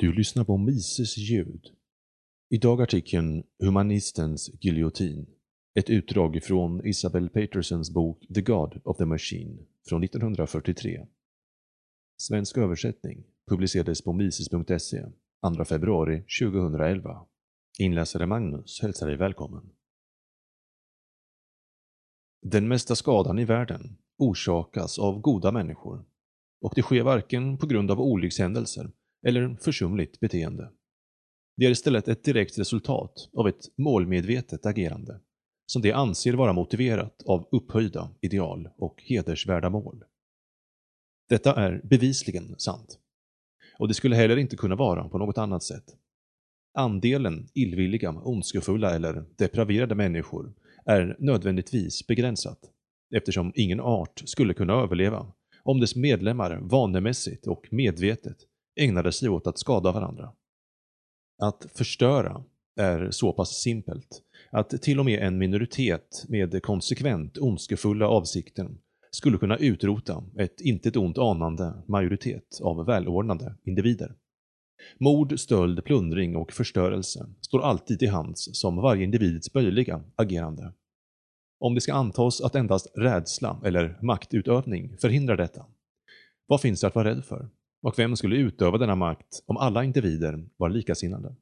Du lyssnar på Mises ljud. Idag artikeln Humanistens giljotin. Ett utdrag från Isabel Patersons bok The God of the Machine från 1943. Svensk översättning publicerades på mises.se 2 februari 2011. Inläsare Magnus hälsar dig välkommen. Den mesta skadan i världen orsakas av goda människor och det sker varken på grund av olyckshändelser eller försumligt beteende. Det är istället ett direkt resultat av ett målmedvetet agerande som de anser vara motiverat av upphöjda ideal och hedersvärda mål. Detta är bevisligen sant. Och det skulle heller inte kunna vara på något annat sätt. Andelen illvilliga, ondskefulla eller depraverade människor är nödvändigtvis begränsat eftersom ingen art skulle kunna överleva om dess medlemmar vanemässigt och medvetet ägnade sig åt att skada varandra. Att förstöra är så pass simpelt att till och med en minoritet med konsekvent ondskefulla avsikter skulle kunna utrota ett intet ont anande majoritet av välordnade individer. Mord, stöld, plundring och förstörelse står alltid till hands som varje individs böjliga agerande. Om det ska antas att endast rädsla eller maktutövning förhindrar detta, vad finns det att vara rädd för? Och vem skulle utöva denna makt om alla individer var likasinnade?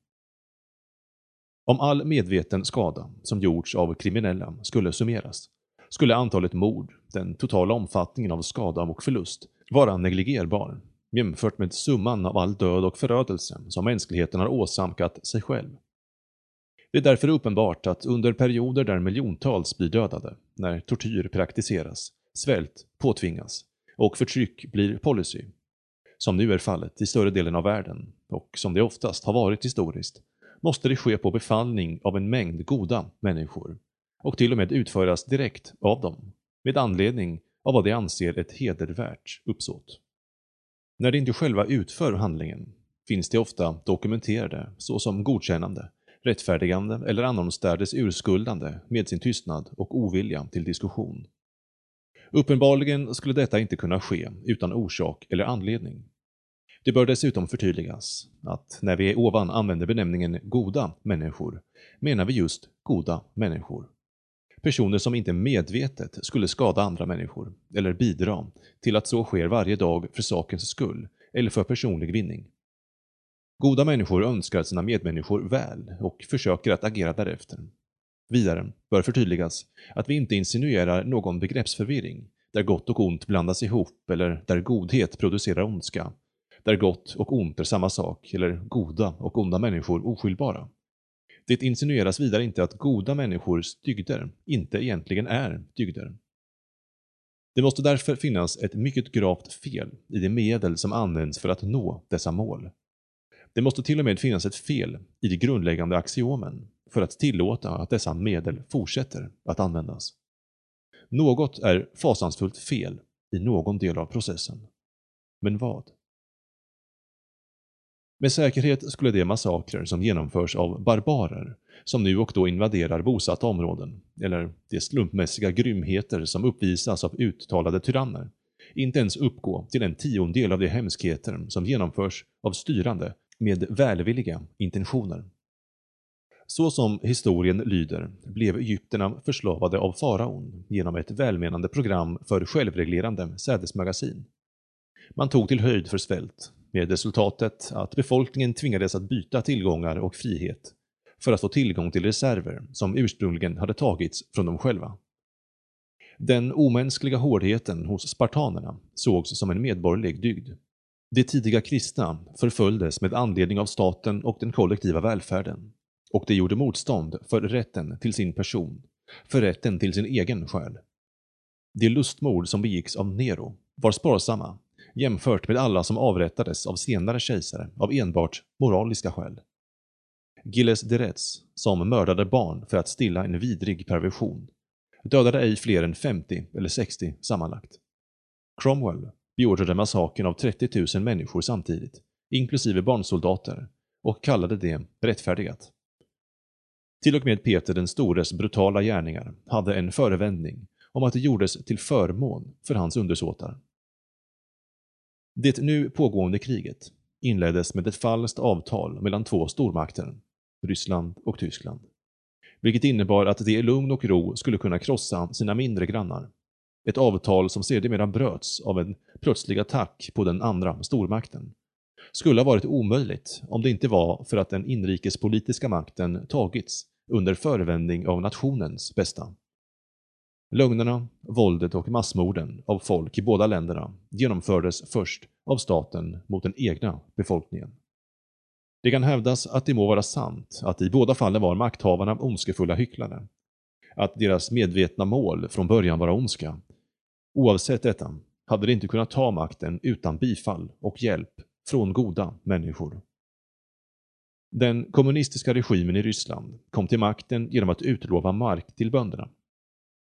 Om all medveten skada som gjorts av kriminella skulle summeras, skulle antalet mord, den totala omfattningen av skada och förlust, vara negligerbar jämfört med summan av all död och förödelse som mänskligheten har åsamkat sig själv. Det är därför uppenbart att under perioder där miljontals blir dödade, när tortyr praktiseras, svält påtvingas och förtryck blir policy, som nu är fallet i större delen av världen och som det oftast har varit historiskt, måste det ske på befallning av en mängd goda människor och till och med utföras direkt av dem, med anledning av vad de anser ett hedervärt uppsåt. När de inte själva utför handlingen finns de ofta dokumenterade såsom godkännande, rättfärdigande eller annorstädes urskuldande med sin tystnad och ovilja till diskussion. Uppenbarligen skulle detta inte kunna ske utan orsak eller anledning. Det bör dessutom förtydligas att när vi ovan använder benämningen goda människor menar vi just goda människor. Personer som inte medvetet skulle skada andra människor eller bidra till att så sker varje dag för sakens skull eller för personlig vinning. Goda människor önskar sina medmänniskor väl och försöker att agera därefter. Vidare bör förtydligas att vi inte insinuerar någon begreppsförvirring där gott och ont blandas ihop eller där godhet producerar ondska, där gott och ont är samma sak eller goda och onda människor oskyldbara. Det insinueras vidare inte att goda människors dygder inte egentligen är dygder. Det måste därför finnas ett mycket gravt fel i de medel som används för att nå dessa mål. Det måste till och med finnas ett fel i de grundläggande axiomen för att tillåta att dessa medel fortsätter att användas. Något är fasansfullt fel i någon del av processen. Men vad? Med säkerhet skulle de massakrer som genomförs av barbarer, som nu och då invaderar bosatta områden, eller de slumpmässiga grymheter som uppvisas av uttalade tyranner, inte ens uppgå till en tiondel av de hemskheter som genomförs av styrande med välvilliga intentioner. Så som historien lyder blev egyptierna förslavade av faraon genom ett välmenande program för självreglerande sädesmagasin. Man tog till höjd för svält, med resultatet att befolkningen tvingades att byta tillgångar och frihet för att få tillgång till reserver som ursprungligen hade tagits från dem själva. Den omänskliga hårdheten hos spartanerna sågs som en medborgerlig dygd. De tidiga kristna förföljdes med anledning av staten och den kollektiva välfärden och de gjorde motstånd för rätten till sin person, för rätten till sin egen själ. De lustmord som begicks av Nero var sparsamma jämfört med alla som avrättades av senare kejsare av enbart moraliska skäl. Gilles de Retz, som mördade barn för att stilla en vidrig perversion, dödade ej fler än 50 eller 60 sammanlagt. Cromwell beordrade massakern av 30 000 människor samtidigt, inklusive barnsoldater, och kallade det rättfärdigat. Till och med Peter den stores brutala gärningar hade en förevändning om att det gjordes till förmån för hans undersåtar. Det nu pågående kriget inleddes med ett falskt avtal mellan två stormakter, Ryssland och Tyskland. Vilket innebar att de i lugn och ro skulle kunna krossa sina mindre grannar. Ett avtal som sedermera bröts av en plötslig attack på den andra stormakten. Skulle ha varit omöjligt om det inte var för att den inrikespolitiska makten tagits under förevändning av nationens bästa. Lögnerna, våldet och massmorden av folk i båda länderna genomfördes först av staten mot den egna befolkningen. Det kan hävdas att det må vara sant att i båda fallen var makthavarna ondskefulla hycklare. Att deras medvetna mål från början var ondska. Oavsett detta hade de inte kunnat ta makten utan bifall och hjälp från goda människor. Den kommunistiska regimen i Ryssland kom till makten genom att utlova mark till bönderna.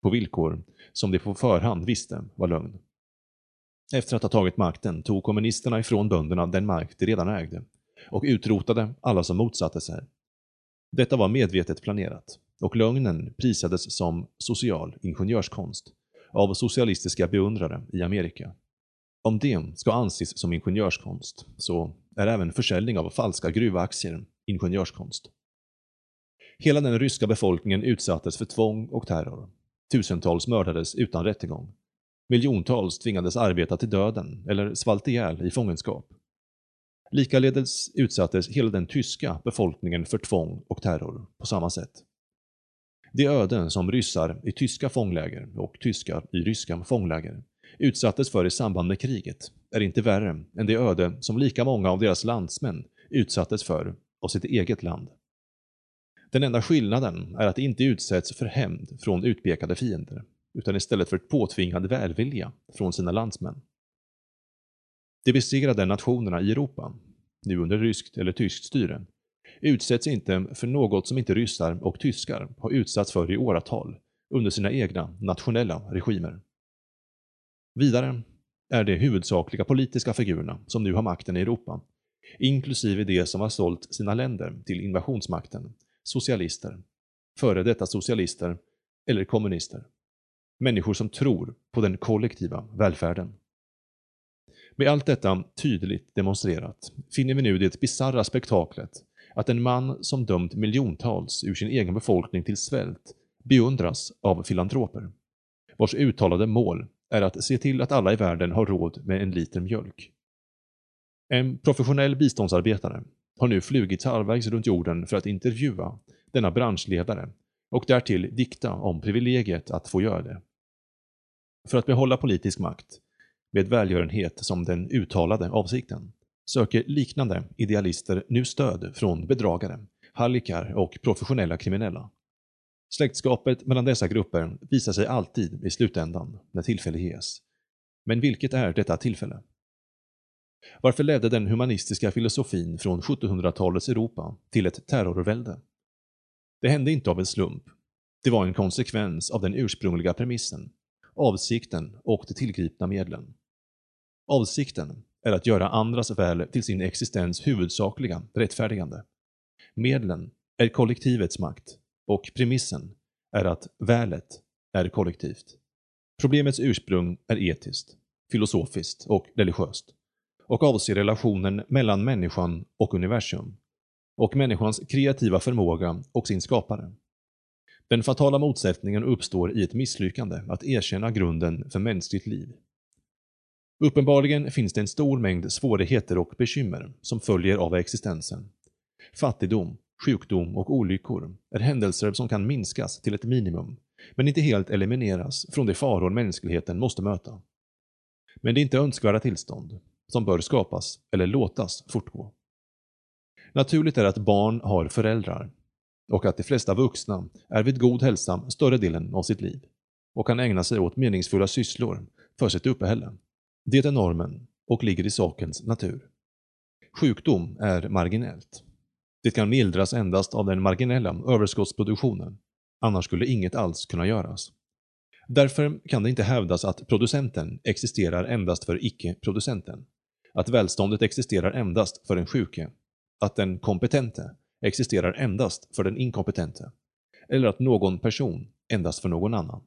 På villkor som de på förhand visste var lögn. Efter att ha tagit makten tog kommunisterna ifrån bönderna den mark de redan ägde och utrotade alla som motsatte sig. Detta var medvetet planerat och lögnen prisades som social ingenjörskonst av socialistiska beundrare i Amerika. Om det ska anses som ingenjörskonst så är även försäljning av falska gruvaktier ingenjörskonst. Hela den ryska befolkningen utsattes för tvång och terror. Tusentals mördades utan rättegång. Miljontals tvingades arbeta till döden eller svalt ihjäl i fångenskap. Likaledes utsattes hela den tyska befolkningen för tvång och terror på samma sätt. Det öden som ryssar i tyska fångläger och tyskar i ryska fångläger utsattes för i samband med kriget är inte värre än det öde som lika många av deras landsmän utsattes för av sitt eget land. Den enda skillnaden är att de inte utsätts för hämnd från utpekade fiender, utan istället för påtvingad välvilja från sina landsmän. De besegrade nationerna i Europa, nu under ryskt eller tyskt styre, utsätts inte för något som inte ryssar och tyskar har utsatts för i åratal under sina egna nationella regimer. Vidare är det huvudsakliga politiska figurerna som nu har makten i Europa, inklusive de som har sålt sina länder till invasionsmakten, socialister, före detta socialister eller kommunister. Människor som tror på den kollektiva välfärden. Med allt detta tydligt demonstrerat finner vi nu det bisarra spektaklet att en man som dömt miljontals ur sin egen befolkning till svält beundras av filantroper, vars uttalade mål är att se till att alla i världen har råd med en liter mjölk. En professionell biståndsarbetare har nu flugit halvvägs runt jorden för att intervjua denna branschledare och därtill dikta om privilegiet att få göra det. För att behålla politisk makt, med välgörenhet som den uttalade avsikten, söker liknande idealister nu stöd från bedragare, hallickar och professionella kriminella. Släktskapet mellan dessa grupper visar sig alltid i slutändan när tillfälle ges. Men vilket är detta tillfälle? Varför ledde den humanistiska filosofin från 1700-talets Europa till ett terrorvälde? Det hände inte av en slump. Det var en konsekvens av den ursprungliga premissen, avsikten och de tillgripna medlen. Avsikten är att göra andras väl till sin existens huvudsakliga rättfärdigande. Medlen är kollektivets makt och premissen är att välet är kollektivt. Problemets ursprung är etiskt, filosofiskt och religiöst och avser relationen mellan människan och universum och människans kreativa förmåga och sin skapare. Den fatala motsättningen uppstår i ett misslyckande att erkänna grunden för mänskligt liv. Uppenbarligen finns det en stor mängd svårigheter och bekymmer som följer av existensen. Fattigdom, sjukdom och olyckor är händelser som kan minskas till ett minimum, men inte helt elimineras från de faror mänskligheten måste möta. Men det är inte önskvärda tillstånd, som bör skapas eller låtas fortgå. Naturligt är att barn har föräldrar och att de flesta vuxna är vid god hälsa större delen av sitt liv och kan ägna sig åt meningsfulla sysslor för sitt uppehälle. Det är normen och ligger i sakens natur. Sjukdom är marginellt. Det kan mildras endast av den marginella överskottsproduktionen, annars skulle inget alls kunna göras. Därför kan det inte hävdas att producenten existerar endast för icke-producenten. Att välståndet existerar endast för den sjuke. Att den kompetente existerar endast för den inkompetente. Eller att någon person endast för någon annan.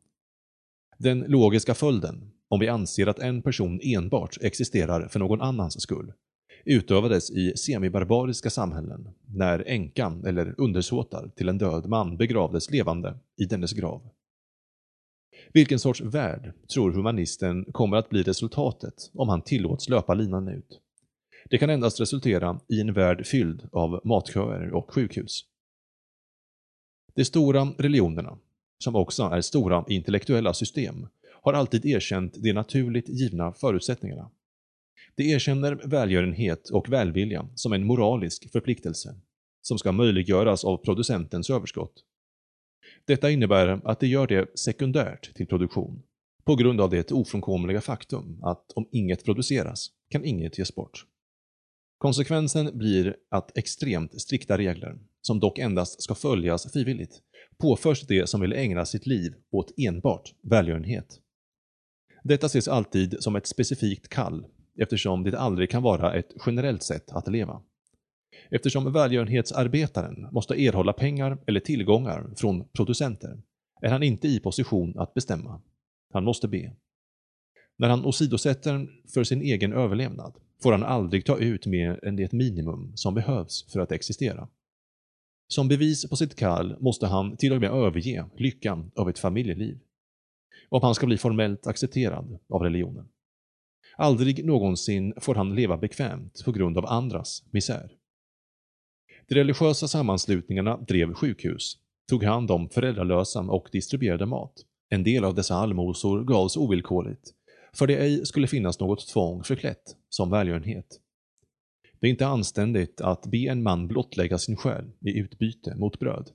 Den logiska följden, om vi anser att en person enbart existerar för någon annans skull, utövades i semibarbariska samhällen när änkan eller undersåtar till en död man begravdes levande i dennes grav. Vilken sorts värld tror humanisten kommer att bli resultatet om han tillåts löpa linan ut? Det kan endast resultera i en värld fylld av matköer och sjukhus. De stora religionerna, som också är stora intellektuella system, har alltid erkänt de naturligt givna förutsättningarna. De erkänner välgörenhet och välvilja som en moralisk förpliktelse, som ska möjliggöras av producentens överskott. Detta innebär att det gör det sekundärt till produktion, på grund av det ofrånkomliga faktum att om inget produceras kan inget ges bort. Konsekvensen blir att extremt strikta regler, som dock endast ska följas frivilligt, påförs det som vill ägna sitt liv åt enbart välgörenhet. Detta ses alltid som ett specifikt kall eftersom det aldrig kan vara ett generellt sätt att leva. Eftersom välgörenhetsarbetaren måste erhålla pengar eller tillgångar från producenter är han inte i position att bestämma. Han måste be. När han åsidosätter för sin egen överlevnad får han aldrig ta ut mer än det minimum som behövs för att existera. Som bevis på sitt kall måste han till och med överge lyckan av ett familjeliv. Om han ska bli formellt accepterad av religionen. Aldrig någonsin får han leva bekvämt på grund av andras misär. De religiösa sammanslutningarna drev sjukhus, tog hand om föräldralösa och distribuerade mat. En del av dessa allmosor gavs ovillkorligt, för det ej skulle finnas något tvång förklätt som välgörenhet. Det är inte anständigt att be en man blottlägga sin själ i utbyte mot bröd.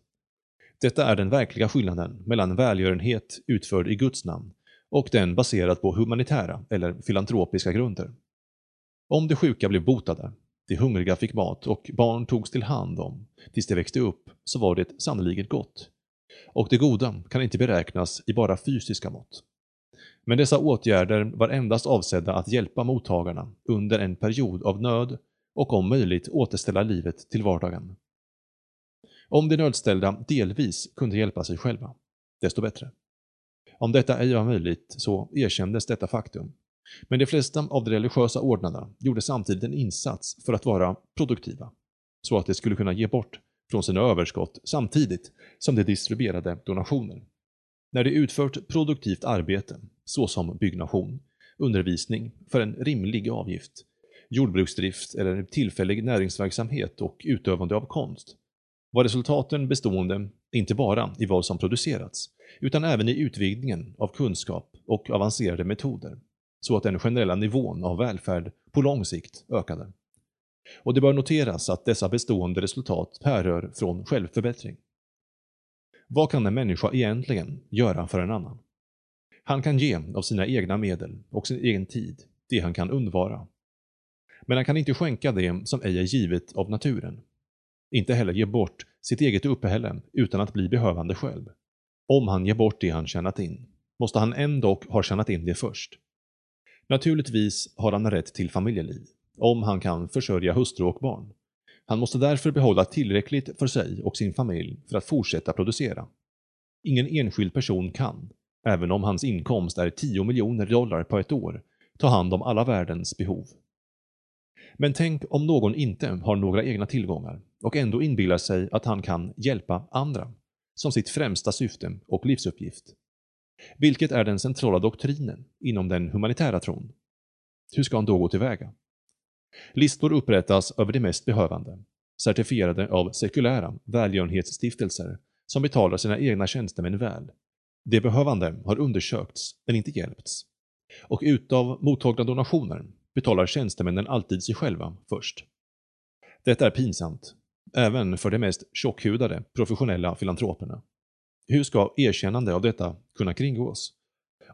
Detta är den verkliga skillnaden mellan välgörenhet utförd i Guds namn och den baserad på humanitära eller filantropiska grunder. Om de sjuka blev botade, de hungriga fick mat och barn togs till hand om tills de växte upp, så var det sannolikt gott. Och det goda kan inte beräknas i bara fysiska mått. Men dessa åtgärder var endast avsedda att hjälpa mottagarna under en period av nöd och om möjligt återställa livet till vardagen. Om de nödställda delvis kunde hjälpa sig själva, desto bättre. Om detta ej var möjligt så erkändes detta faktum. Men de flesta av de religiösa ordnarna gjorde samtidigt en insats för att vara produktiva, så att de skulle kunna ge bort från sina överskott samtidigt som de distribuerade donationer. När de utfört produktivt arbete, såsom byggnation, undervisning för en rimlig avgift, jordbruksdrift eller tillfällig näringsverksamhet och utövande av konst, var resultaten bestående inte bara i vad som producerats, utan även i utvidgningen av kunskap och avancerade metoder, så att den generella nivån av välfärd på lång sikt ökade. Och det bör noteras att dessa bestående resultat härrör från självförbättring. Vad kan en människa egentligen göra för en annan? Han kan ge av sina egna medel och sin egen tid det han kan undvara. Men han kan inte skänka det som ej är givet av naturen. Inte heller ge bort sitt eget uppehälle utan att bli behövande själv. Om han ger bort det han tjänat in, måste han ändå ha tjänat in det först. Naturligtvis har han rätt till familjeliv, om han kan försörja hustru och barn. Han måste därför behålla tillräckligt för sig och sin familj för att fortsätta producera. Ingen enskild person kan, även om hans inkomst är 10 miljoner dollar på ett år, ta hand om alla världens behov. Men tänk om någon inte har några egna tillgångar och ändå inbillar sig att han kan hjälpa andra som sitt främsta syfte och livsuppgift. Vilket är den centrala doktrinen inom den humanitära tron? Hur ska han då gå tillväga? Listor upprättas över de mest behövande, certifierade av sekulära välgörenhetsstiftelser som betalar sina egna tjänstemän väl. De behövande har undersökts, men inte hjälpts. Och utav mottagna donationer betalar tjänstemännen alltid sig själva först. Detta är pinsamt, även för de mest tjockhudade professionella filantroperna. Hur ska erkännande av detta kunna kringgås?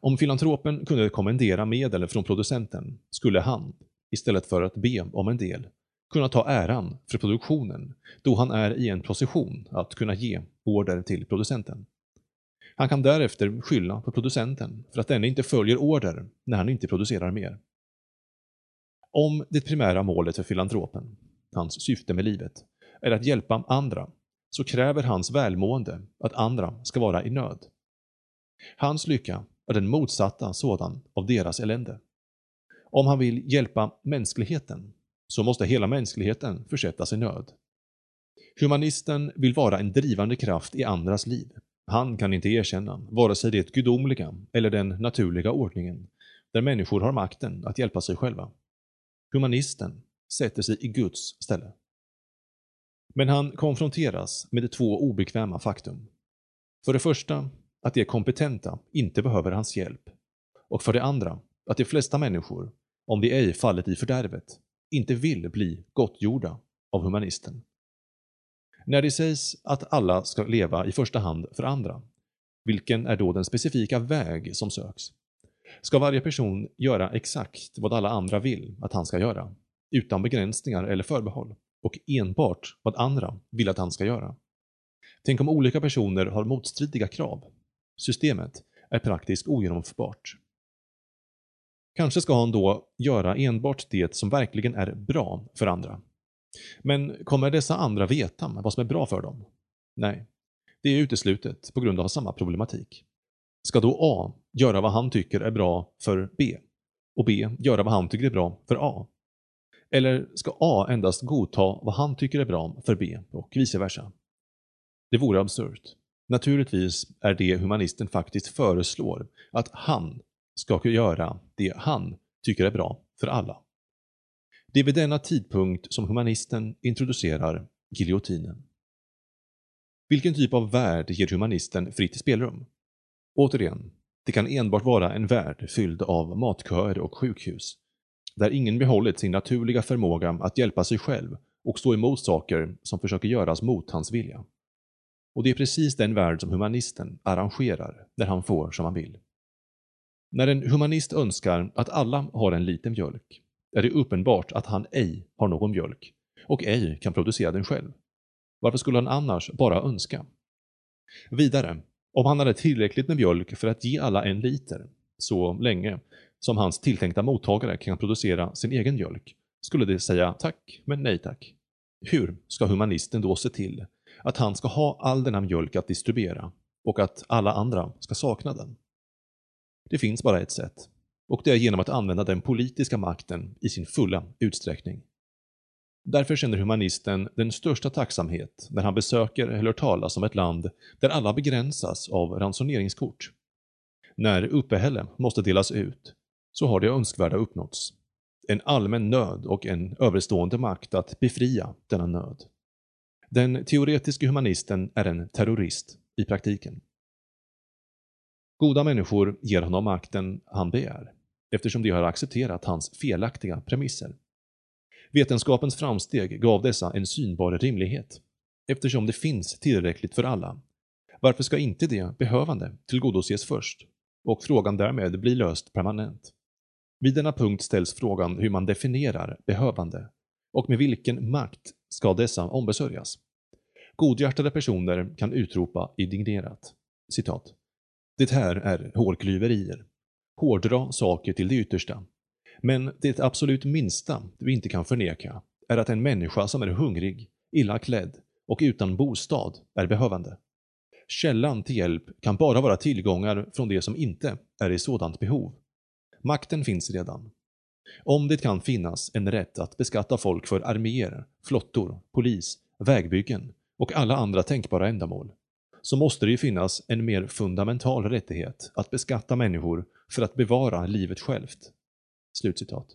Om filantropen kunde kommendera medel från producenten skulle han, istället för att be om en del, kunna ta äran för produktionen då han är i en position att kunna ge order till producenten. Han kan därefter skylla på producenten för att denne inte följer order när han inte producerar mer. Om det primära målet för filantropen, hans syfte med livet, är att hjälpa andra, så kräver hans välmående att andra ska vara i nöd. Hans lycka är den motsatta sådan av deras elände. Om han vill hjälpa mänskligheten så måste hela mänskligheten försättas i nöd. Humanisten vill vara en drivande kraft i andras liv. Han kan inte erkänna vare sig det gudomliga eller den naturliga ordningen, där människor har makten att hjälpa sig själva. Humanisten sätter sig i Guds ställe. Men han konfronteras med två obekväma faktum. För det första, att de kompetenta inte behöver hans hjälp. Och för det andra, att de flesta människor, om de ej fallit i fördärvet, inte vill bli gottgjorda av humanisten. När det sägs att alla ska leva i första hand för andra, vilken är då den specifika väg som söks? Ska varje person göra exakt vad alla andra vill att han ska göra, utan begränsningar eller förbehåll, och enbart vad andra vill att han ska göra? Tänk om olika personer har motstridiga krav. Systemet är praktiskt ogenomförbart. Kanske ska han då göra enbart det som verkligen är bra för andra. Men kommer dessa andra veta vad som är bra för dem? Nej, det är uteslutet på grund av samma problematik. Ska då A göra vad han tycker är bra för B och B göra vad han tycker är bra för A? Eller ska A endast godta vad han tycker är bra för B och vice versa? Det vore absurt. Naturligtvis är det humanisten faktiskt föreslår att han ska göra det han tycker är bra för alla. Det är vid denna tidpunkt som humanisten introducerar giljotinen. Vilken typ av värld ger humanisten fritt spelrum? Återigen, det kan enbart vara en värld fylld av matköer och sjukhus, där ingen behållit sin naturliga förmåga att hjälpa sig själv och stå emot saker som försöker göras mot hans vilja. Och det är precis den värld som humanisten arrangerar när han får som han vill. När en humanist önskar att alla har en liten mjölk är det uppenbart att han ej har någon mjölk och ej kan producera den själv. Varför skulle han annars bara önska? Vidare, om han hade tillräckligt med mjölk för att ge alla en liter, så länge som hans tilltänkta mottagare kan producera sin egen mjölk, skulle de säga tack, men nej tack. Hur ska humanisten då se till att han ska ha all denna mjölk att distribuera och att alla andra ska sakna den? Det finns bara ett sätt, och det är genom att använda den politiska makten i sin fulla utsträckning. Därför känner humanisten den största tacksamhet när han besöker eller hör talas om ett land där alla begränsas av ransoneringskort. När uppehälle måste delas ut, så har det önskvärda uppnåtts. En allmän nöd och en överstående makt att befria denna nöd. Den teoretiska humanisten är en terrorist i praktiken. Goda människor ger honom makten han begär, eftersom de har accepterat hans felaktiga premisser. Vetenskapens framsteg gav dessa en synbar rimlighet, eftersom det finns tillräckligt för alla. Varför ska inte det behövande tillgodoses först? Och frågan därmed blir löst permanent. Vid denna punkt ställs frågan hur man definierar behövande och med vilken makt ska dessa ombesörjas? Godhjärtade personer kan utropa indignerat, citat. Det här är hårklyverier. Hårdra saker till det yttersta. Men det absolut minsta du inte kan förneka är att en människa som är hungrig, illa klädd och utan bostad är behövande. Källan till hjälp kan bara vara tillgångar från det som inte är i sådant behov. Makten finns redan. Om det kan finnas en rätt att beskatta folk för arméer, flottor, polis, vägbyggen och alla andra tänkbara ändamål, så måste det ju finnas en mer fundamental rättighet att beskatta människor för att bevara livet självt. Slutcitat.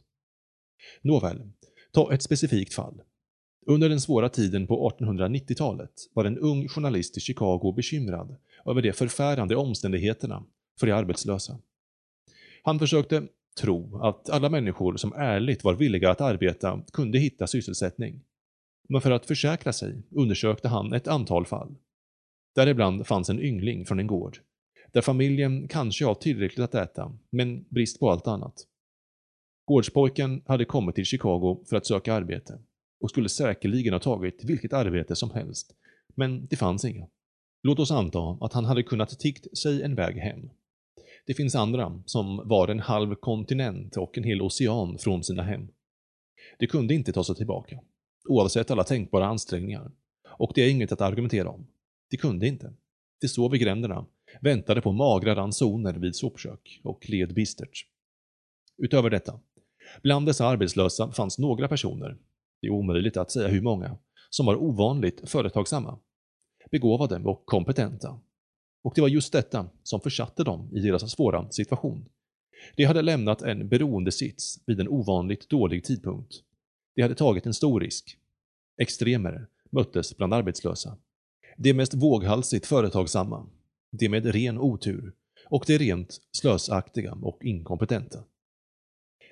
Nåväl, ta ett specifikt fall. Under den svåra tiden på 1890-talet var en ung journalist i Chicago bekymrad över de förfärande omständigheterna för de arbetslösa. Han försökte tro att alla människor som ärligt var villiga att arbeta kunde hitta sysselsättning. Men för att försäkra sig undersökte han ett antal fall. Däribland fanns en yngling från en gård, där familjen kanske har tillräckligt att äta, men brist på allt annat. Gårdspojken hade kommit till Chicago för att söka arbete och skulle säkerligen ha tagit vilket arbete som helst, men det fanns inga. Låt oss anta att han hade kunnat tiggt sig en väg hem. Det finns andra som var en halv kontinent och en hel ocean från sina hem. De kunde inte ta sig tillbaka, oavsett alla tänkbara ansträngningar, och det är inget att argumentera om. De kunde inte. De sov i gränderna, väntade på magra ransoner vid sopkök och led bistert. Utöver detta, bland dessa arbetslösa fanns några personer det är omöjligt att säga hur många, som var ovanligt företagsamma, begåvade och kompetenta. Och det var just detta som försatte dem i deras svåra situation. De hade lämnat en beroendesits vid en ovanligt dålig tidpunkt. De hade tagit en stor risk. Extremer möttes bland arbetslösa. De mest våghalsigt företagsamma, de med ren otur och de rent slösaktiga och inkompetenta.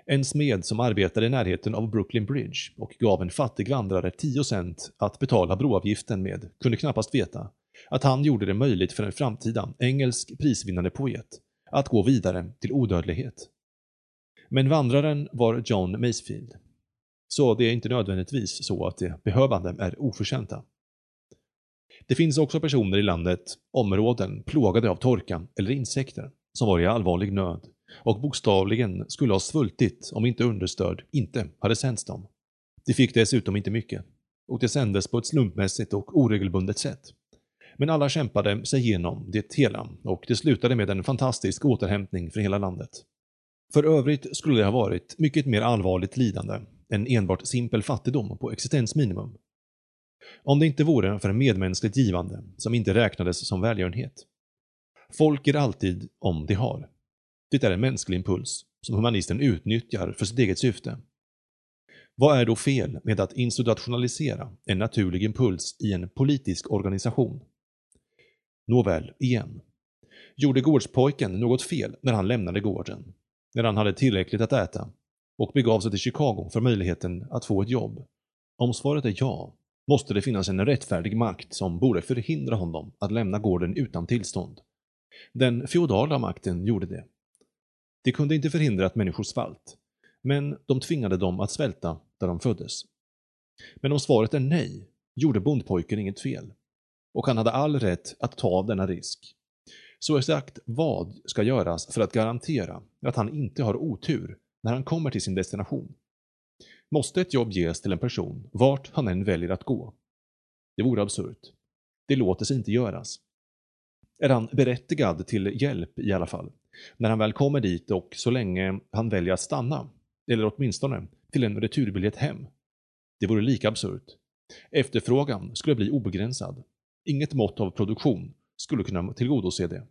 En smed som arbetade i närheten av Brooklyn Bridge och gav en fattig vandrare 10 cent att betala broavgiften med kunde knappast veta att han gjorde det möjligt för en framtida engelsk prisvinnande poet att gå vidare till odödlighet. Men vandraren var John Masefield. Så det är inte nödvändigtvis så att de behövande är oförtjänta. Det finns också personer i landet, områden plågade av torka eller insekter, som var i allvarlig nöd och bokstavligen skulle ha svultit om inte understöd inte hade sänts dem. De fick dessutom inte mycket, och det sändes på ett slumpmässigt och oregelbundet sätt. Men alla kämpade sig igenom det hela och det slutade med en fantastisk återhämtning för hela landet. För övrigt skulle det ha varit mycket mer allvarligt lidande än enbart simpel fattigdom på existensminimum. Om det inte vore för medmänskligt givande som inte räknades som välgörenhet. Folk ger alltid om de har. Det är en mänsklig impuls som humanisten utnyttjar för sitt eget syfte. Vad är då fel med att institutionalisera en naturlig impuls i en politisk organisation? Nåväl, igen. Gjorde gårdspojken något fel när han lämnade gården? När han hade tillräckligt att äta? Och begav sig till Chicago för möjligheten att få ett jobb? Om svaret är ja, måste det finnas en rättfärdig makt som borde förhindra honom att lämna gården utan tillstånd. Den feodala makten gjorde det. De kunde inte förhindra att människor svalt, men de tvingade dem att svälta där de föddes. Men om svaret är nej, gjorde bondpojken inget fel och han hade all rätt att ta denna risk. Så exakt vad ska göras för att garantera att han inte har otur när han kommer till sin destination? Måste ett jobb ges till en person vart han än väljer att gå? Det vore absurt. Det låter sig inte göras. Är han berättigad till hjälp i alla fall, när han väl kommer dit och så länge han väljer att stanna, eller åtminstone till en returbiljett hem? Det vore lika absurt. Efterfrågan skulle bli obegränsad Inget mått av produktion skulle kunna tillgodose det.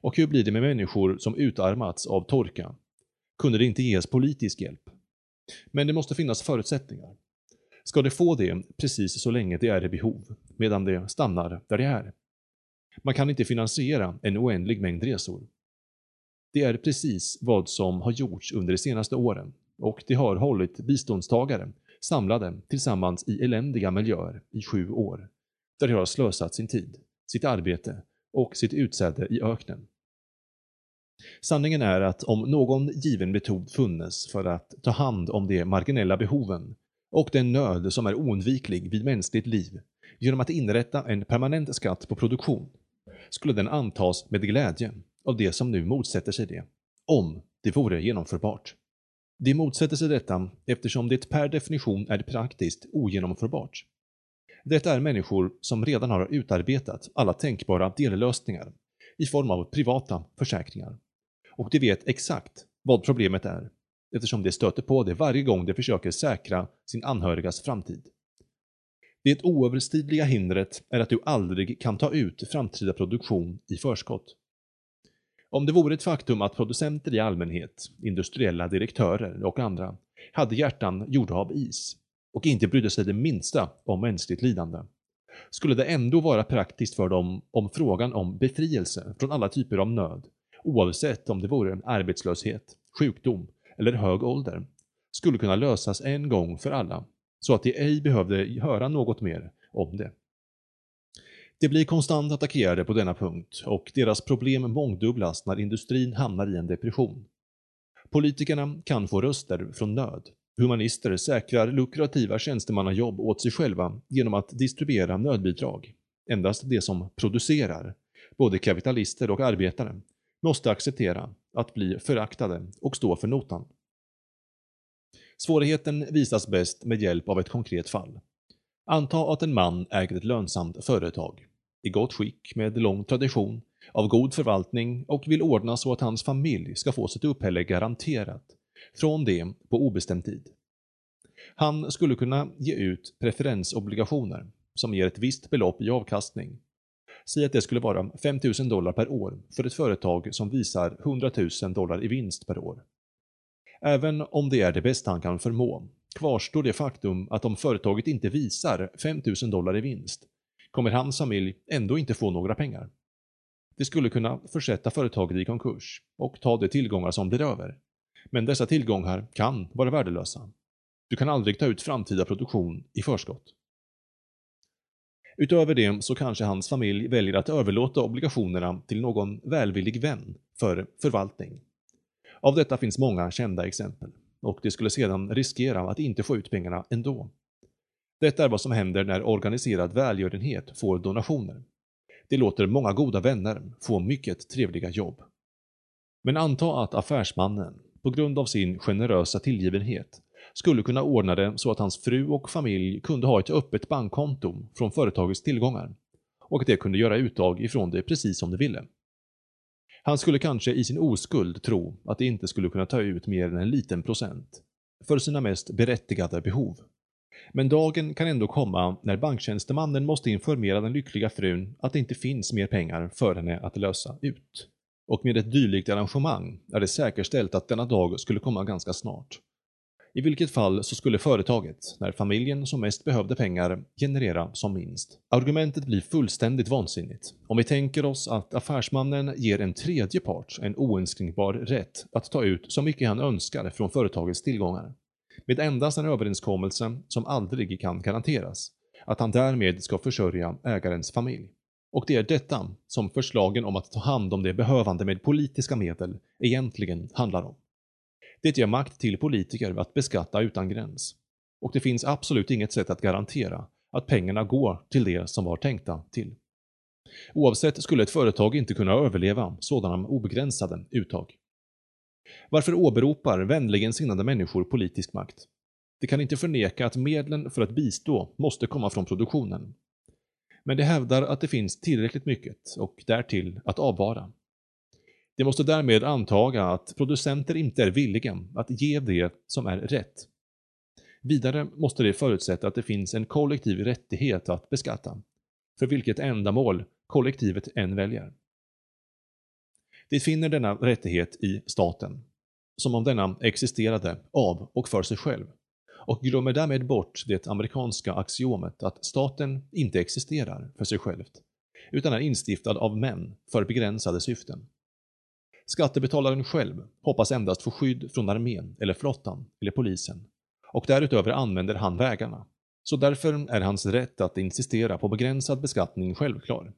Och hur blir det med människor som utarmats av torka? Kunde det inte ges politisk hjälp? Men det måste finnas förutsättningar. Ska de få det precis så länge det är i behov, medan det stannar där det är? Man kan inte finansiera en oändlig mängd resor. Det är precis vad som har gjorts under de senaste åren och det har hållit biståndstagare samlade tillsammans i eländiga miljöer i sju år där de har slösat sin tid, sitt arbete och sitt utsäde i öknen. Sanningen är att om någon given metod funnes för att ta hand om de marginella behoven och den nöd som är oundviklig vid mänskligt liv genom att inrätta en permanent skatt på produktion, skulle den antas med glädje av de som nu motsätter sig det, om det vore genomförbart. De motsätter sig detta eftersom det per definition är praktiskt ogenomförbart. Detta är människor som redan har utarbetat alla tänkbara dellösningar i form av privata försäkringar. Och de vet exakt vad problemet är, eftersom de stöter på det varje gång de försöker säkra sin anhörigas framtid. Det oöverstigliga hindret är att du aldrig kan ta ut framtida produktion i förskott. Om det vore ett faktum att producenter i allmänhet, industriella direktörer och andra hade hjärtan gjorda av is, och inte brydde sig det minsta om mänskligt lidande, skulle det ändå vara praktiskt för dem om frågan om befrielse från alla typer av nöd, oavsett om det vore arbetslöshet, sjukdom eller hög ålder, skulle kunna lösas en gång för alla, så att de ej behövde höra något mer om det. De blir konstant attackerade på denna punkt och deras problem mångdubblas när industrin hamnar i en depression. Politikerna kan få röster från nöd, Humanister säkrar lukrativa tjänstemannajobb åt sig själva genom att distribuera nödbidrag. Endast de som producerar, både kapitalister och arbetare, måste acceptera att bli föraktade och stå för notan. Svårigheten visas bäst med hjälp av ett konkret fall. Anta att en man äger ett lönsamt företag, i gott skick med lång tradition, av god förvaltning och vill ordna så att hans familj ska få sitt uppehälle garanterat från det på obestämd tid. Han skulle kunna ge ut preferensobligationer som ger ett visst belopp i avkastning. Säg att det skulle vara 5000 dollar per år för ett företag som visar 100 000 dollar i vinst per år. Även om det är det bästa han kan förmå, kvarstår det faktum att om företaget inte visar 5000 dollar i vinst, kommer hans familj ändå inte få några pengar. Det skulle kunna försätta företaget i konkurs och ta de tillgångar som blir över. Men dessa tillgångar kan vara värdelösa. Du kan aldrig ta ut framtida produktion i förskott. Utöver det så kanske hans familj väljer att överlåta obligationerna till någon välvillig vän för förvaltning. Av detta finns många kända exempel och de skulle sedan riskera att inte få ut pengarna ändå. Detta är vad som händer när organiserad välgörenhet får donationer. Det låter många goda vänner få mycket trevliga jobb. Men anta att affärsmannen, på grund av sin generösa tillgivenhet, skulle kunna ordna det så att hans fru och familj kunde ha ett öppet bankkonto från företagets tillgångar och att de kunde göra uttag ifrån det precis som de ville. Han skulle kanske i sin oskuld tro att de inte skulle kunna ta ut mer än en liten procent för sina mest berättigade behov. Men dagen kan ändå komma när banktjänstemannen måste informera den lyckliga frun att det inte finns mer pengar för henne att lösa ut. Och med ett dylikt arrangemang är det säkerställt att denna dag skulle komma ganska snart. I vilket fall så skulle företaget, när familjen som mest behövde pengar, generera som minst. Argumentet blir fullständigt vansinnigt. Om vi tänker oss att affärsmannen ger en tredje part en oinskränkbar rätt att ta ut så mycket han önskar från företagets tillgångar. Med endast en överenskommelse som aldrig kan garanteras, att han därmed ska försörja ägarens familj. Och det är detta som förslagen om att ta hand om det behövande med politiska medel egentligen handlar om. Det ger makt till politiker att beskatta utan gräns. Och det finns absolut inget sätt att garantera att pengarna går till det som var tänkta till. Oavsett skulle ett företag inte kunna överleva sådana obegränsade uttag. Varför åberopar vänligen sinnade människor politisk makt? De kan inte förneka att medlen för att bistå måste komma från produktionen. Men de hävdar att det finns tillräckligt mycket och därtill att avvara. De måste därmed antaga att producenter inte är villiga att ge det som är rätt. Vidare måste de förutsätta att det finns en kollektiv rättighet att beskatta, för vilket ändamål kollektivet än väljer. De finner denna rättighet i staten, som om denna existerade av och för sig själv, och glömmer därmed bort det amerikanska axiomet att staten inte existerar för sig självt, utan är instiftad av män för begränsade syften. Skattebetalaren själv hoppas endast få skydd från armén eller flottan eller polisen och därutöver använder han vägarna. Så därför är hans rätt att insistera på begränsad beskattning självklar.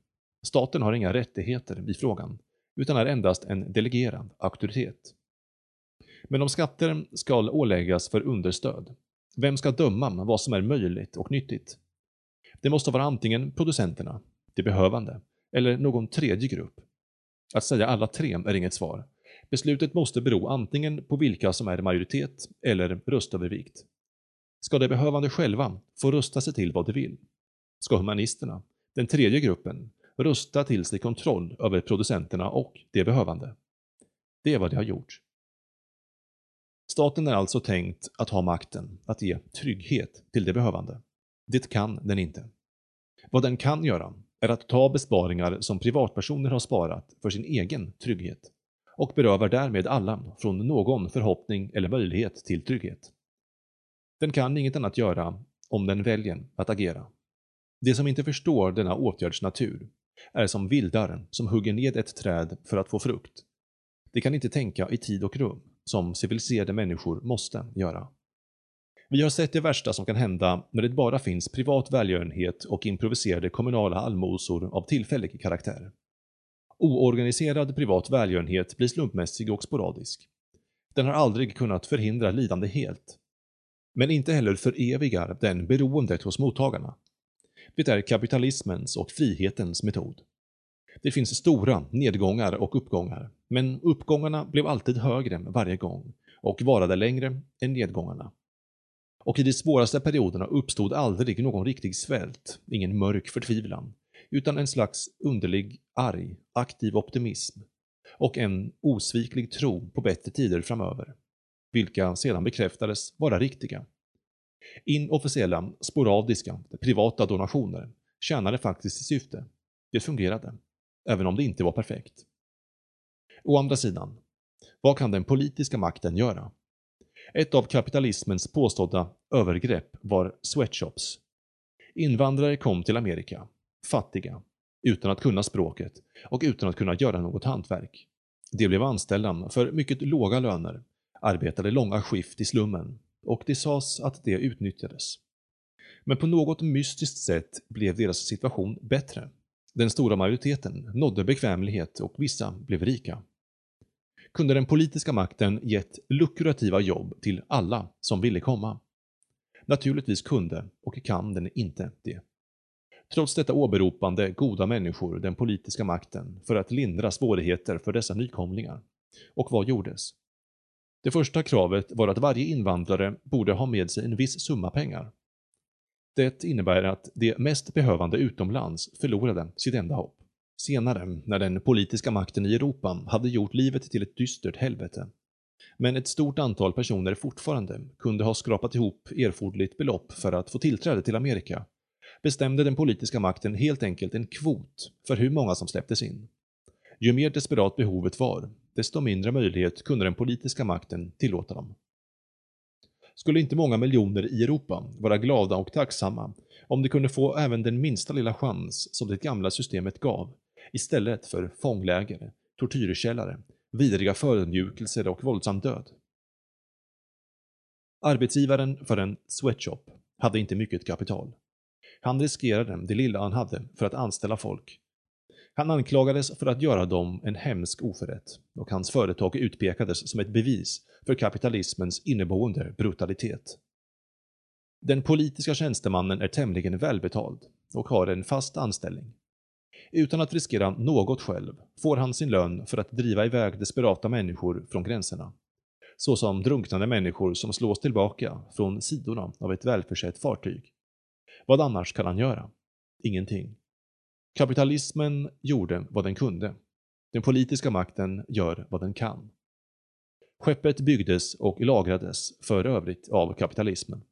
Staten har inga rättigheter i frågan, utan är endast en delegerad auktoritet. Men om skatter ska åläggas för understöd, vem ska döma vad som är möjligt och nyttigt? Det måste vara antingen producenterna, de behövande, eller någon tredje grupp att säga alla tre är inget svar. Beslutet måste bero antingen på vilka som är majoritet eller röstövervikt. Ska de behövande själva få rösta sig till vad de vill? Ska humanisterna, den tredje gruppen, rösta till sig kontroll över producenterna och de behövande? Det är vad de har gjort. Staten är alltså tänkt att ha makten att ge trygghet till de behövande. Det kan den inte. Vad den kan göra är att ta besparingar som privatpersoner har sparat för sin egen trygghet och berövar därmed alla från någon förhoppning eller möjlighet till trygghet. Den kan inget annat göra om den väljer att agera. De som inte förstår denna åtgärds natur är som vildar som hugger ned ett träd för att få frukt. De kan inte tänka i tid och rum, som civiliserade människor måste göra. Vi har sett det värsta som kan hända när det bara finns privat välgörenhet och improviserade kommunala allmosor av tillfällig karaktär. Oorganiserad privat välgörenhet blir slumpmässig och sporadisk. Den har aldrig kunnat förhindra lidande helt. Men inte heller förevigar den beroendet hos mottagarna. Det är kapitalismens och frihetens metod. Det finns stora nedgångar och uppgångar, men uppgångarna blev alltid högre varje gång och varade längre än nedgångarna. Och i de svåraste perioderna uppstod aldrig någon riktig svält, ingen mörk förtvivlan, utan en slags underlig, arg, aktiv optimism och en osviklig tro på bättre tider framöver, vilka sedan bekräftades vara riktiga. Inofficiella, sporadiska, privata donationer tjänade faktiskt sitt syfte. Det fungerade, även om det inte var perfekt. Å andra sidan, vad kan den politiska makten göra? Ett av kapitalismens påstådda övergrepp var sweatshops. Invandrare kom till Amerika, fattiga, utan att kunna språket och utan att kunna göra något hantverk. De blev anställda för mycket låga löner, arbetade långa skift i slummen och det sades att det utnyttjades. Men på något mystiskt sätt blev deras situation bättre. Den stora majoriteten nådde bekvämlighet och vissa blev rika. Kunde den politiska makten gett lukrativa jobb till alla som ville komma? Naturligtvis kunde och kan den inte det. Trots detta åberopande goda människor den politiska makten för att lindra svårigheter för dessa nykomlingar. Och vad gjordes? Det första kravet var att varje invandrare borde ha med sig en viss summa pengar. Det innebär att de mest behövande utomlands förlorade sitt enda hopp. Senare, när den politiska makten i Europa hade gjort livet till ett dystert helvete, men ett stort antal personer fortfarande kunde ha skrapat ihop erforderligt belopp för att få tillträde till Amerika, bestämde den politiska makten helt enkelt en kvot för hur många som släpptes in. Ju mer desperat behovet var, desto mindre möjlighet kunde den politiska makten tillåta dem. Skulle inte många miljoner i Europa vara glada och tacksamma om de kunde få även den minsta lilla chans som det gamla systemet gav, istället för fångläger, tortyrkällare, vidriga förödmjukelser och våldsam död? Arbetsgivaren för en sweatshop hade inte mycket kapital. Han riskerade det lilla han hade för att anställa folk han anklagades för att göra dem en hemsk oförrätt och hans företag utpekades som ett bevis för kapitalismens inneboende brutalitet. Den politiska tjänstemannen är tämligen välbetald och har en fast anställning. Utan att riskera något själv får han sin lön för att driva iväg desperata människor från gränserna. Såsom drunknande människor som slås tillbaka från sidorna av ett välförsett fartyg. Vad annars kan han göra? Ingenting. Kapitalismen gjorde vad den kunde. Den politiska makten gör vad den kan. Skeppet byggdes och lagrades för övrigt av kapitalismen.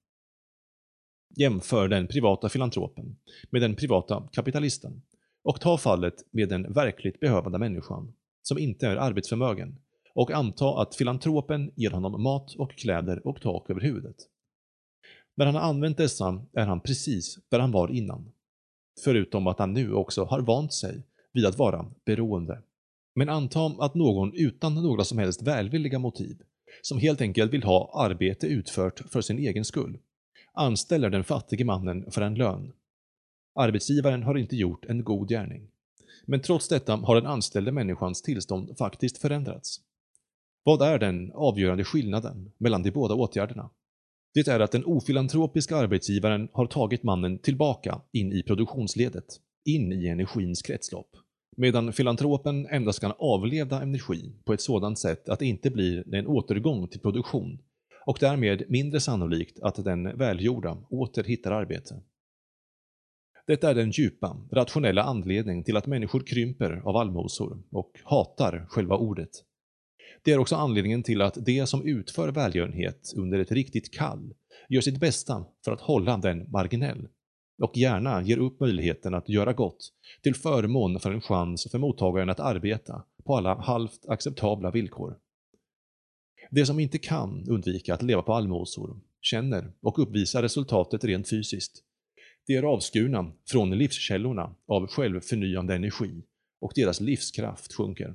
Jämför den privata filantropen med den privata kapitalisten och ta fallet med den verkligt behövande människan som inte är arbetsförmögen och anta att filantropen ger honom mat och kläder och tak över huvudet. När han har använt dessa är han precis där han var innan. Förutom att han nu också har vant sig vid att vara beroende. Men anta att någon utan några som helst välvilliga motiv, som helt enkelt vill ha arbete utfört för sin egen skull, anställer den fattige mannen för en lön. Arbetsgivaren har inte gjort en god gärning. Men trots detta har den anställde människans tillstånd faktiskt förändrats. Vad är den avgörande skillnaden mellan de båda åtgärderna? Det är att den ofilantropiska arbetsgivaren har tagit mannen tillbaka in i produktionsledet, in i energins kretslopp. Medan filantropen endast kan avleda energi på ett sådant sätt att det inte blir en återgång till produktion och därmed mindre sannolikt att den välgjorda åter hittar arbete. Detta är den djupa, rationella anledning till att människor krymper av allmosor och hatar själva ordet. Det är också anledningen till att de som utför välgörenhet under ett riktigt kall gör sitt bästa för att hålla den marginell och gärna ger upp möjligheten att göra gott till förmån för en chans för mottagaren att arbeta på alla halvt acceptabla villkor. De som inte kan undvika att leva på allmosor känner och uppvisar resultatet rent fysiskt. De är avskurna från livskällorna av självförnyande energi och deras livskraft sjunker.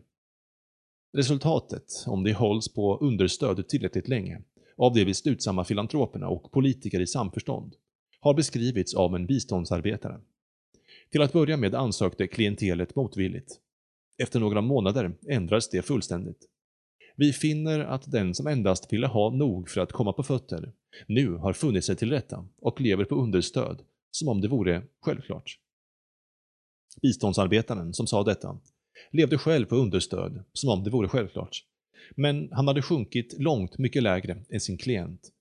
Resultatet, om det hålls på understöd tillräckligt länge, av de beslutsamma filantroperna och politiker i samförstånd, har beskrivits av en biståndsarbetare. Till att börja med ansökte klientelet motvilligt. Efter några månader ändrades det fullständigt. Vi finner att den som endast ville ha nog för att komma på fötter, nu har funnit sig till rätta och lever på understöd, som om det vore självklart. Biståndsarbetaren som sa detta levde själv på understöd, som om det vore självklart. Men han hade sjunkit långt mycket lägre än sin klient,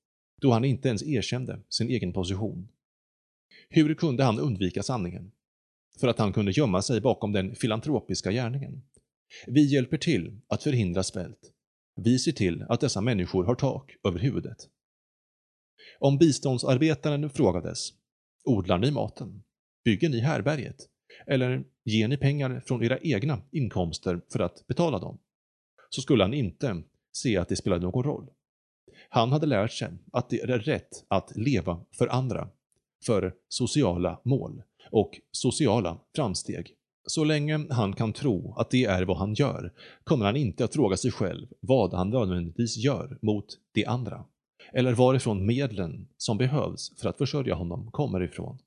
då han inte ens erkände sin egen position. Hur kunde han undvika sanningen? För att han kunde gömma sig bakom den filantropiska gärningen. Vi hjälper till att förhindra svält. Vi ser till att dessa människor har tak över huvudet. Om biståndsarbetaren frågades Odlar ni maten? Bygger ni härberget? Eller ger ni pengar från era egna inkomster för att betala dem? Så skulle han inte se att det spelade någon roll. Han hade lärt sig att det är rätt att leva för andra, för sociala mål och sociala framsteg. Så länge han kan tro att det är vad han gör kommer han inte att fråga sig själv vad han nödvändigtvis gör mot de andra, eller varifrån medlen som behövs för att försörja honom kommer ifrån.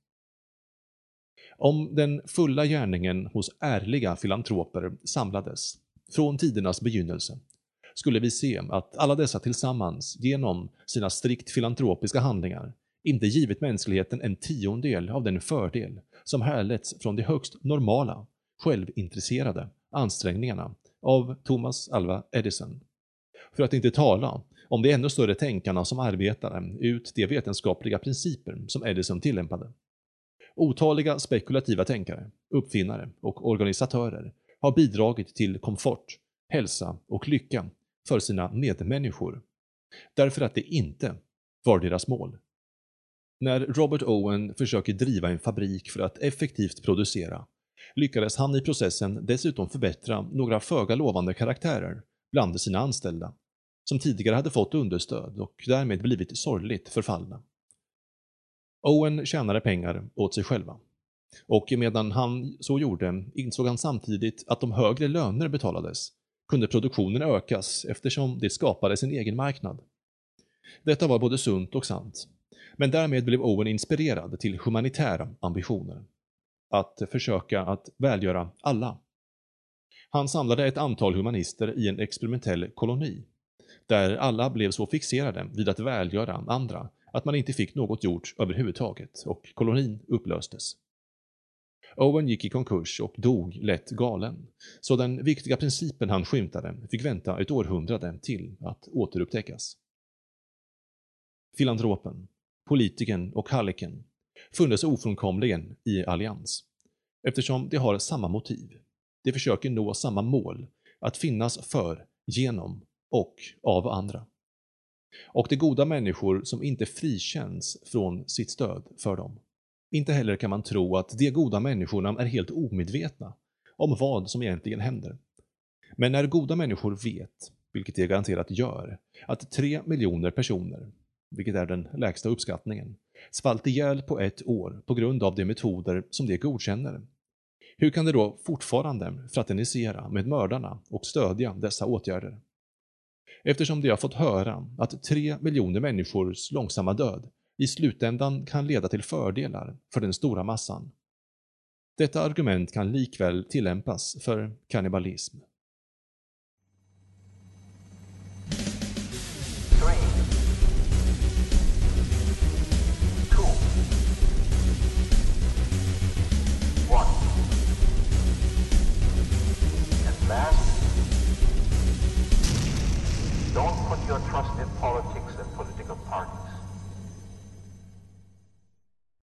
Om den fulla gärningen hos ärliga filantroper samlades, från tidernas begynnelse, skulle vi se att alla dessa tillsammans, genom sina strikt filantropiska handlingar, inte givit mänskligheten en tiondel av den fördel som härletts från de högst normala, självintresserade ansträngningarna av Thomas Alva Edison. För att inte tala om de ännu större tänkarna som arbetade ut de vetenskapliga principer som Edison tillämpade. Otaliga spekulativa tänkare, uppfinnare och organisatörer har bidragit till komfort, hälsa och lycka för sina medmänniskor. Därför att det inte var deras mål. När Robert Owen försöker driva en fabrik för att effektivt producera lyckades han i processen dessutom förbättra några föga lovande karaktärer bland sina anställda, som tidigare hade fått understöd och därmed blivit sorgligt förfallna. Owen tjänade pengar åt sig själva. Och medan han så gjorde insåg han samtidigt att om högre löner betalades kunde produktionen ökas eftersom det skapade sin egen marknad. Detta var både sunt och sant. Men därmed blev Owen inspirerad till humanitära ambitioner. Att försöka att välgöra alla. Han samlade ett antal humanister i en experimentell koloni, där alla blev så fixerade vid att välgöra andra att man inte fick något gjort överhuvudtaget och kolonin upplöstes. Owen gick i konkurs och dog lätt galen, så den viktiga principen han skymtade fick vänta ett århundrade till att återupptäckas. Filantropen, politikern och halliken funnes ofrånkomligen i allians, eftersom de har samma motiv. De försöker nå samma mål, att finnas för, genom och av andra. Och de goda människor som inte frikänns från sitt stöd för dem. Inte heller kan man tro att de goda människorna är helt omedvetna om vad som egentligen händer. Men när goda människor vet, vilket de garanterat gör, att tre miljoner personer, vilket är den lägsta uppskattningen, svalt ihjäl på ett år på grund av de metoder som de godkänner. Hur kan de då fortfarande fraternisera med mördarna och stödja dessa åtgärder? Eftersom de har fått höra att tre miljoner människors långsamma död i slutändan kan leda till fördelar för den stora massan. Detta argument kan likväl tillämpas för kannibalism. your trusted politician.